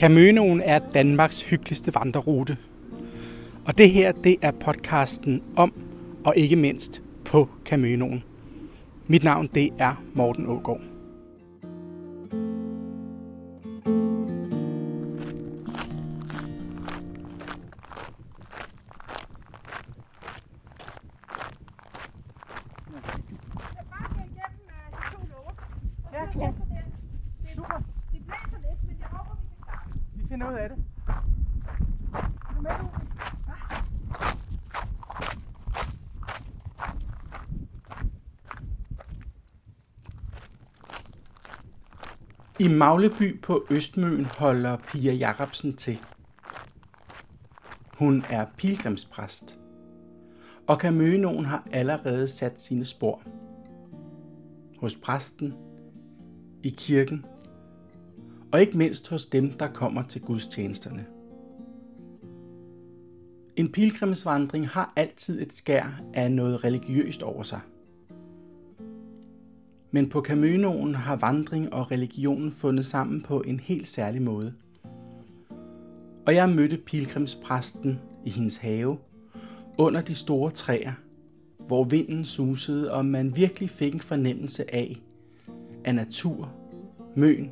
Caminoen er Danmarks hyggeligste vandrerute. Og det her, det er podcasten om, og ikke mindst på Caminoen. Mit navn, det er Morten Ågaard. Vi finder ud af det. Ah. I Magleby på Østmøen holder Pia Jacobsen til. Hun er pilgrimspræst, og Camønoen har allerede sat sine spor. Hos præsten, i kirken, og ikke mindst hos dem, der kommer til gudstjenesterne. En pilgrimsvandring har altid et skær af noget religiøst over sig. Men på Caminoen har vandring og religion fundet sammen på en helt særlig måde. Og jeg mødte pilgrimspræsten i hendes have, under de store træer, hvor vinden susede, og man virkelig fik en fornemmelse af, at natur, møn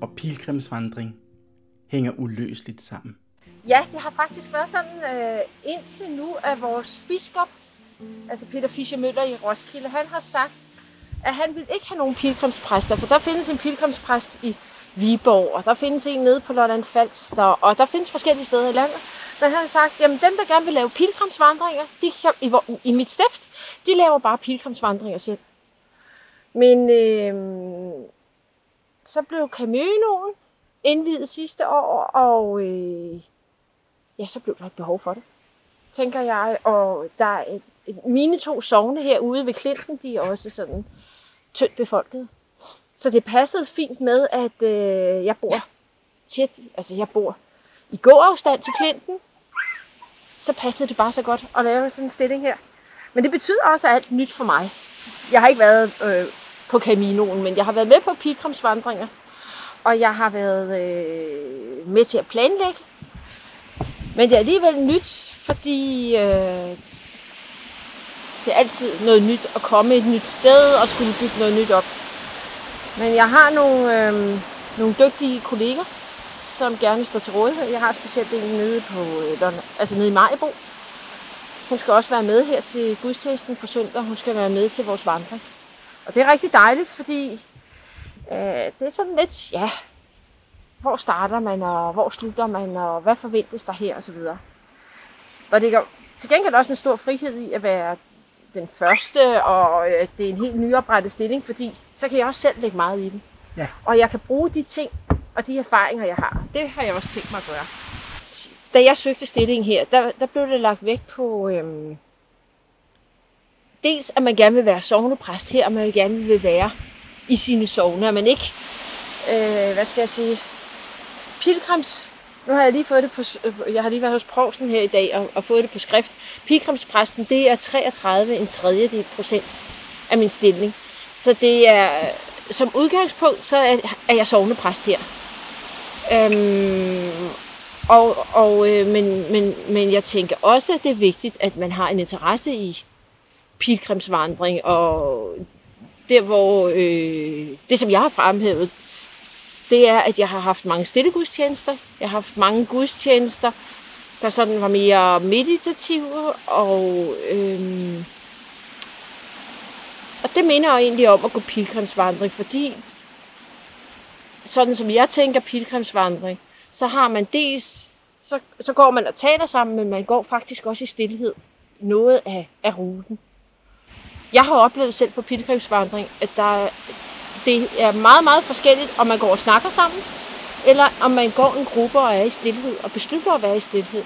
og pilgrimsvandring hænger uløseligt sammen. Ja, det har faktisk været sådan øh, indtil nu, at vores biskop, altså Peter Fischer Møller i Roskilde, han har sagt, at han vil ikke have nogen pilgrimspræster, for der findes en pilgrimspræst i Viborg, og der findes en nede på Lolland Falster, og der findes forskellige steder i landet. Men han har sagt, at dem, der gerne vil lave pilgrimsvandringer, de kan, i, i mit stift, de laver bare pilgrimsvandringer selv. Men øh, så blev Caminoen indvidet sidste år, og øh, ja, så blev der et behov for det, tænker jeg. Og der er et, mine to sovne herude ved Klinten, de er også sådan tyndt befolket. Så det passede fint med, at øh, jeg bor tæt, altså jeg bor i gåafstand til Klinten. Så passede det bare så godt at lave sådan en stilling her. Men det betyder også alt nyt for mig. Jeg har ikke været øh, på Caminoen, men jeg har været med på pilgrimsvandringer. Og jeg har været øh, med til at planlægge. Men det er alligevel nyt, fordi øh, det er altid noget nyt at komme et nyt sted og skulle bygge noget nyt op. Men jeg har nogle, øh, nogle dygtige kolleger, som gerne står til rådighed. Jeg har specielt en nede, på, øh, altså nede i Majbo. Hun skal også være med her til gudstjenesten på søndag. Hun skal være med til vores vandring. Og det er rigtig dejligt, fordi øh, det er sådan lidt, ja, hvor starter man, og hvor slutter man, og hvad forventes der her, og så videre. Der ligger til gengæld også en stor frihed i at være den første, og øh, det er en helt nyoprettet stilling, fordi så kan jeg også selv lægge meget i den. Ja. Og jeg kan bruge de ting og de erfaringer, jeg har. Det har jeg også tænkt mig at gøre. Da jeg søgte stillingen her, der, der blev det lagt vægt på, øhm, dels at man gerne vil være sovnepræst her, og man gerne vil være i sine sovne, at man ikke, øh, hvad skal jeg sige, pilgrims, nu har jeg lige fået det på, øh, jeg har lige været hos provsten her i dag og, og fået det på skrift. Pilgrimspræsten, det er 33 en tredjedel procent af min stilling. Så det er, som udgangspunkt, så er, er jeg sovnepræst her. Øhm, og, og, øh, men, men, men jeg tænker også, at det er vigtigt, at man har en interesse i pilgrimsvandring, og der hvor øh, det, som jeg har fremhævet, det er, at jeg har haft mange stille gudstjenester. Jeg har haft mange gudstjenester, der sådan var mere meditative, og, øh, og det minder jeg egentlig om at gå pilgrimsvandring, fordi sådan som jeg tænker pilgrimsvandring, så har man dels, så, så går man og taler sammen, men man går faktisk også i stillhed noget af, af ruten. Jeg har oplevet selv på pilgrimsvandring, at der, det er meget, meget forskelligt, om man går og snakker sammen, eller om man går en gruppe og er i stillhed, og beslutter at være i stillhed.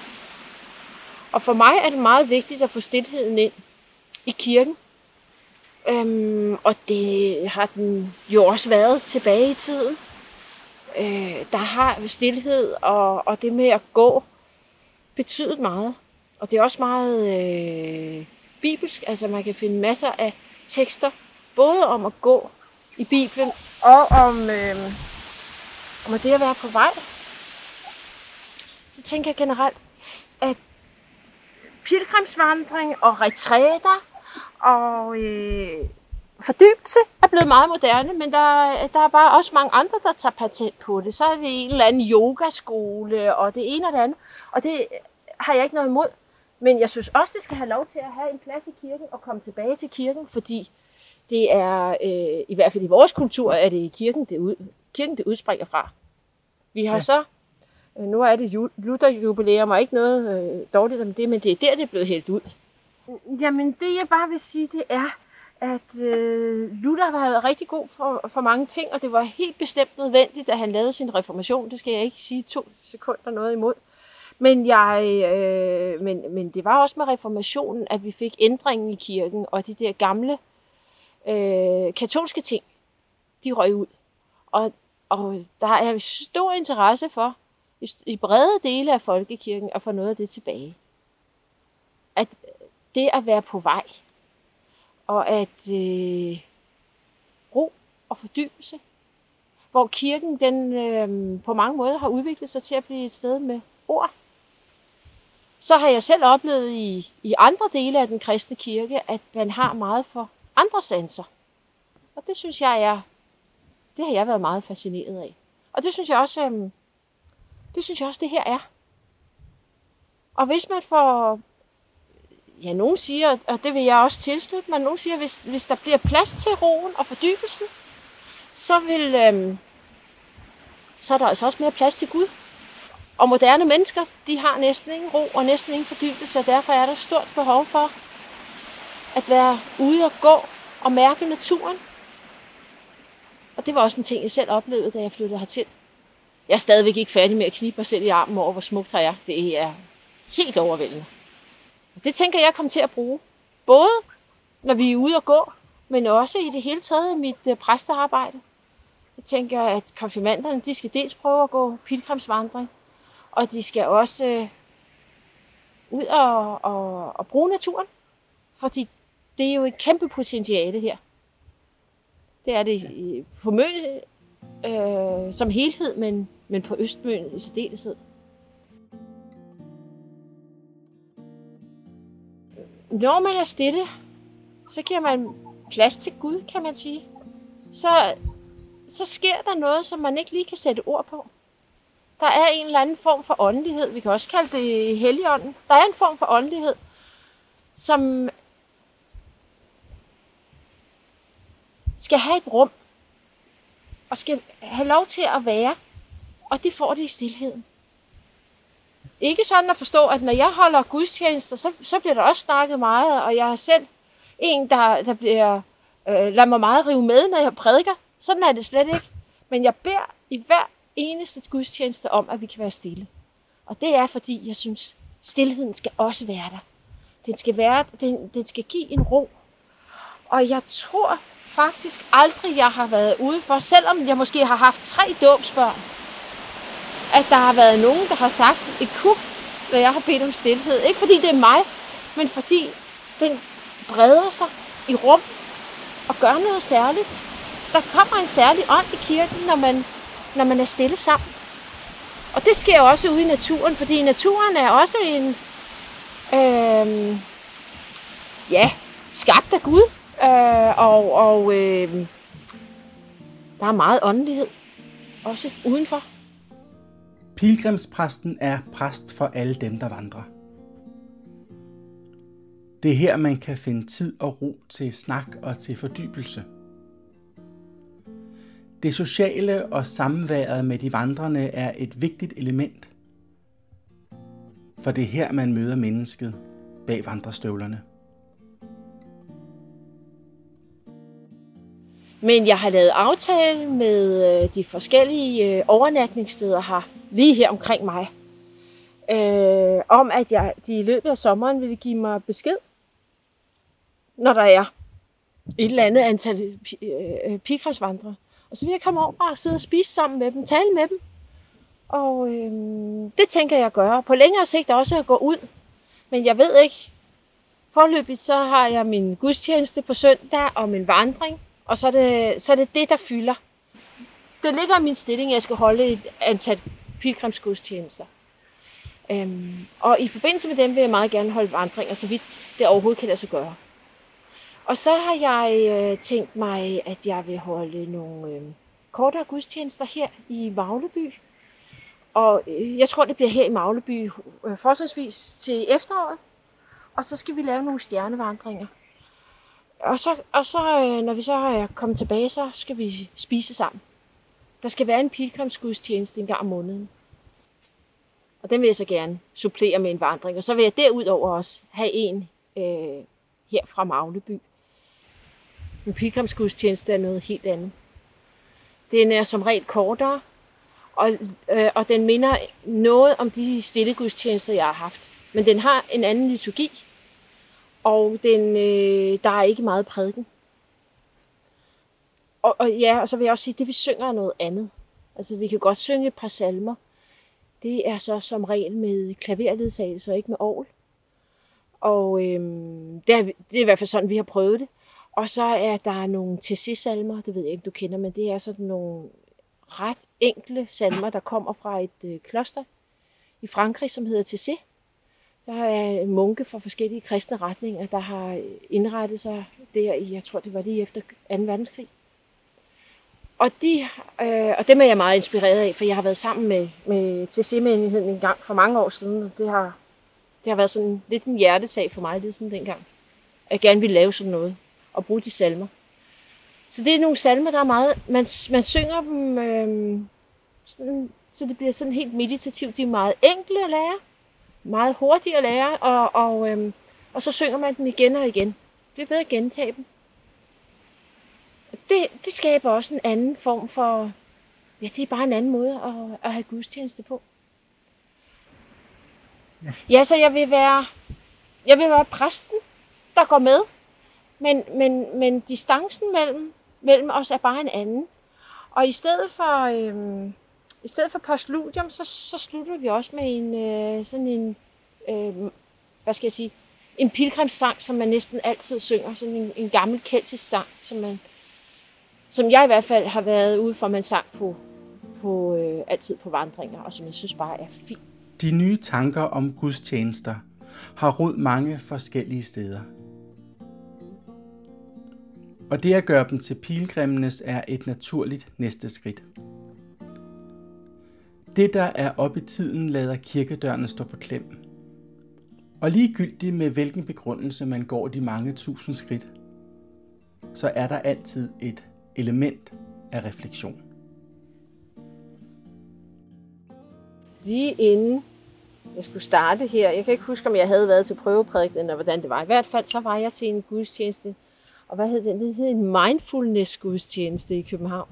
Og for mig er det meget vigtigt at få stillheden ind i kirken. Øhm, og det har den jo også været tilbage i tiden. Øh, der har stillhed og, og det med at gå betydet meget. Og det er også meget øh, bibelsk. Altså man kan finde masser af tekster, både om at gå i Bibelen, og om, øh, om det at være på vej. så tænker jeg generelt, at pilgrimsvandring og retræter og øh, fordybelse er blevet meget moderne, men der, der er bare også mange andre, der tager patent på det. Så er det en eller anden yogaskole, og det ene og det andet. Og det har jeg ikke noget imod. Men jeg synes også, det skal have lov til at have en plads i kirken og komme tilbage til kirken, fordi det er, øh, i hvert fald i vores kultur, er det kirken, det, ud, kirken, det udspringer fra. Vi har ja. så, øh, nu er det Luther-jubilæum, og ikke noget øh, dårligt om det, men det er der, det er blevet hældt ud. Jamen, det jeg bare vil sige, det er, at øh, Luther har været rigtig god for, for mange ting, og det var helt bestemt nødvendigt, at han lavede sin reformation. Det skal jeg ikke sige to sekunder noget imod. Men, jeg, øh, men, men det var også med reformationen, at vi fik ændringen i kirken, og de der gamle øh, katolske ting, de røg ud. Og, og der er stor interesse for, i, i brede dele af folkekirken, at få noget af det tilbage. At det at være på vej, og at øh, ro og fordybelse, hvor kirken den øh, på mange måder har udviklet sig til at blive et sted med ord. Så har jeg selv oplevet i, i andre dele af den kristne kirke, at man har meget for andre sanser. Og det synes jeg er, det har jeg været meget fascineret af. Og det synes jeg også, øhm, det synes jeg også, det her er. Og hvis man får ja, nogen siger, og det vil jeg også tilslutte men nogen siger, hvis, hvis der bliver plads til roen og fordybelsen, så vil øhm, så er der altså også mere plads til Gud. Og moderne mennesker, de har næsten ingen ro og næsten ingen fordybelse, og derfor er der stort behov for at være ude og gå og mærke naturen. Og det var også en ting, jeg selv oplevede, da jeg flyttede hertil. Jeg er stadigvæk ikke færdig med at knibe mig selv i armen over, hvor smukt her er. Det er helt overvældende. Det tænker jeg kommer til at bruge. Både når vi er ude og gå, men også i det hele taget i mit øh, præstearbejde. Jeg tænker, at konfirmanderne, de skal dels prøve at gå pilgrimsvandring, og de skal også uh, ud og, og, og bruge naturen. Fordi det er jo et kæmpe potentiale her. Det er det på Møn øh, som helhed, men, men på Østmøn i særdeleshed. når man er stille, så giver man plads til Gud, kan man sige. Så, så sker der noget, som man ikke lige kan sætte ord på. Der er en eller anden form for åndelighed. Vi kan også kalde det helligånden. Der er en form for åndelighed, som skal have et rum og skal have lov til at være, og det får det i stillheden. Ikke sådan at forstå, at når jeg holder gudstjenester, så, så bliver der også snakket meget, og jeg er selv en, der, der bliver, øh, lader mig meget rive med, når jeg prædiker. Sådan er det slet ikke. Men jeg beder i hver eneste gudstjeneste om, at vi kan være stille. Og det er, fordi jeg synes, stillheden skal også være der. Den skal, være, den, den skal give en ro. Og jeg tror faktisk aldrig, jeg har været ude for, selvom jeg måske har haft tre dåbsbørn, at der har været nogen, der har sagt et kuk, når jeg har bedt om stillhed. Ikke fordi det er mig, men fordi den breder sig i rum og gør noget særligt. Der kommer en særlig ånd i kirken, når man, når man er stille sammen. Og det sker også ude i naturen, fordi naturen er også en, øh, ja, skabt af Gud. Øh, og og øh, der er meget åndelighed også udenfor. Pilgrimspræsten er præst for alle dem, der vandrer. Det er her, man kan finde tid og ro til snak og til fordybelse. Det sociale og samværet med de vandrende er et vigtigt element, for det er her, man møder mennesket bag vandrestøvlerne. Men jeg har lavet aftale med øh, de forskellige øh, overnatningssteder her, lige her omkring mig, øh, om at jeg, de i løbet af sommeren ville give mig besked, når der er et eller andet antal øh, øh pilgrimsvandrere. Og så vil jeg komme over og sidde og spise sammen med dem, tale med dem. Og øh, det tænker jeg at gøre. På længere sigt også at gå ud. Men jeg ved ikke, forløbigt så har jeg min gudstjeneste på søndag og min vandring. Og så er det så er det, det, der fylder. Det ligger i min stilling, at jeg skal holde et antal pilgrimsgudstjenester. Øhm, og i forbindelse med dem vil jeg meget gerne holde vandringer, så vidt det overhovedet kan lade sig gøre. Og så har jeg øh, tænkt mig, at jeg vil holde nogle øh, kortere gudstjenester her i Magleby. Og øh, jeg tror, det bliver her i Magleby øh, forholdsvis til efteråret. Og så skal vi lave nogle stjernevandringer. Og så, og så øh, når vi så er kommet tilbage, så skal vi spise sammen. Der skal være en pilgrimsgudstjeneste en gang om måneden. Og den vil jeg så gerne supplere med en vandring. Og så vil jeg derudover også have en øh, her fra Magleby. En pilgrimsgudstjeneste er noget helt andet. Den er som regel kortere, og, øh, og den minder noget om de stille gudstjenester, jeg har haft. Men den har en anden liturgi, og den, øh, der er ikke meget prædiken. Og, og ja, og så vil jeg også sige, at det vi synger er noget andet. Altså vi kan godt synge et par salmer. Det er så som regel med klaverledsagelse og ikke med ovl. Og øhm, det, er, det er i hvert fald sådan, vi har prøvet det. Og så er der nogle Tessé-salmer, det ved jeg ikke, du kender, men det er sådan nogle ret enkle salmer, der kommer fra et øh, kloster i Frankrig, som hedder Tessé. Der er munke fra forskellige kristne retninger, der har øh, indrettet sig der i, jeg tror det var lige efter 2. verdenskrig. Og, de, øh, og dem er jeg meget inspireret af, for jeg har været sammen med, med TC-menigheden en gang for mange år siden. Det har, det har været sådan lidt en hjertesag for mig lige sådan dengang. At jeg gerne ville lave sådan noget og bruge de salmer. Så det er nogle salmer, der er meget... Man, man synger dem, øh, sådan, så det bliver sådan helt meditativt. De er meget enkle at lære, meget hurtige at lære, og, og, øh, og så synger man dem igen og igen. Det er bedre at gentage dem. Det, det skaber også en anden form for... Ja, det er bare en anden måde at, at have gudstjeneste på. Ja, så jeg vil være... Jeg vil være præsten, der går med men, men, men distancen mellem, mellem os er bare en anden. Og i stedet for, øhm, i stedet for postludium, så, så slutter vi også med en øh, sådan en, øh, hvad skal jeg sige, en pilgrimssang, som man næsten altid synger. Sådan en, en gammel keltisk sang, som, man, som jeg i hvert fald har været ude for, man sang på, på øh, altid på vandringer, og som jeg synes bare er fint. De nye tanker om gudstjenester har rod mange forskellige steder og det at gøre dem til pilgrimmenes er et naturligt næste skridt. Det, der er op i tiden, lader kirkedørene stå på klem. Og ligegyldigt med hvilken begrundelse man går de mange tusind skridt, så er der altid et element af refleksion. Lige inden jeg skulle starte her, jeg kan ikke huske, om jeg havde været til prøveprædiken, eller hvordan det var. I hvert fald så var jeg til en gudstjeneste og hvad hed den? Det hed en mindfulness-gudstjeneste i København.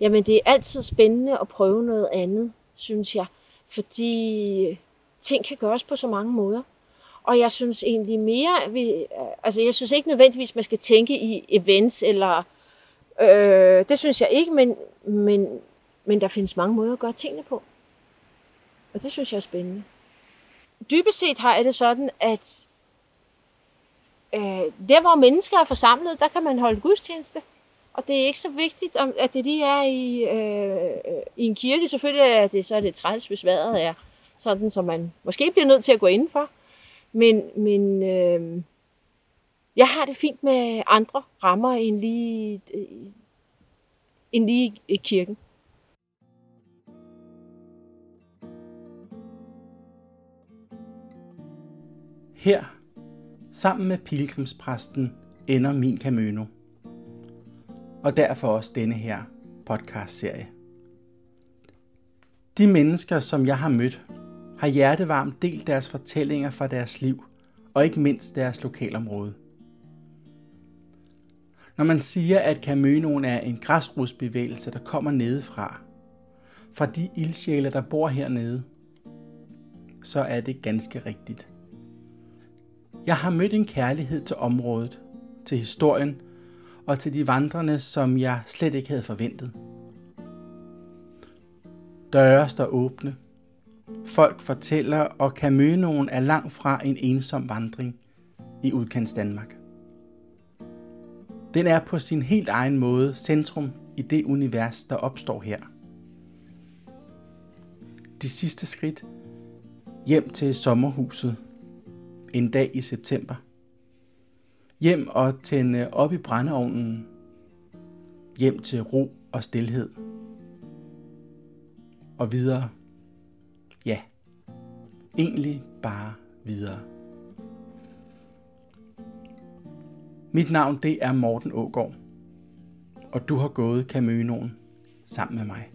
Jamen, det er altid spændende at prøve noget andet, synes jeg. Fordi øh, ting kan gøres på så mange måder. Og jeg synes egentlig mere, vi, øh, altså jeg synes ikke nødvendigvis, man skal tænke i events, eller øh, det synes jeg ikke, men, men, men der findes mange måder at gøre tingene på. Og det synes jeg er spændende. Dybest set har jeg det sådan, at Øh, der hvor mennesker er forsamlet, der kan man holde gudstjeneste. Og det er ikke så vigtigt, at det lige er i, øh, i en kirke. Selvfølgelig er det så er det træls, hvis vejret er sådan, som man måske bliver nødt til at gå indenfor. Men, men øh, jeg har det fint med andre rammer end lige, øh, end lige i kirken. Her Sammen med pilgrimspræsten ender min Camino. Og derfor også denne her podcast-serie. De mennesker, som jeg har mødt, har hjertevarmt delt deres fortællinger fra deres liv, og ikke mindst deres lokalområde. Når man siger, at Camønoen er en græsrodsbevægelse, der kommer nedefra, fra de ildsjæle, der bor hernede, så er det ganske rigtigt. Jeg har mødt en kærlighed til området, til historien og til de vandrende, som jeg slet ikke havde forventet. Døre står åbne. Folk fortæller, og nogen er langt fra en ensom vandring i udkants Danmark. Den er på sin helt egen måde centrum i det univers, der opstår her. De sidste skridt Hjem til sommerhuset en dag i september. Hjem og tænde op i brændeovnen. Hjem til ro og stilhed. Og videre. Ja, egentlig bare videre. Mit navn det er Morten Ågård, og du har gået Caminoen sammen med mig.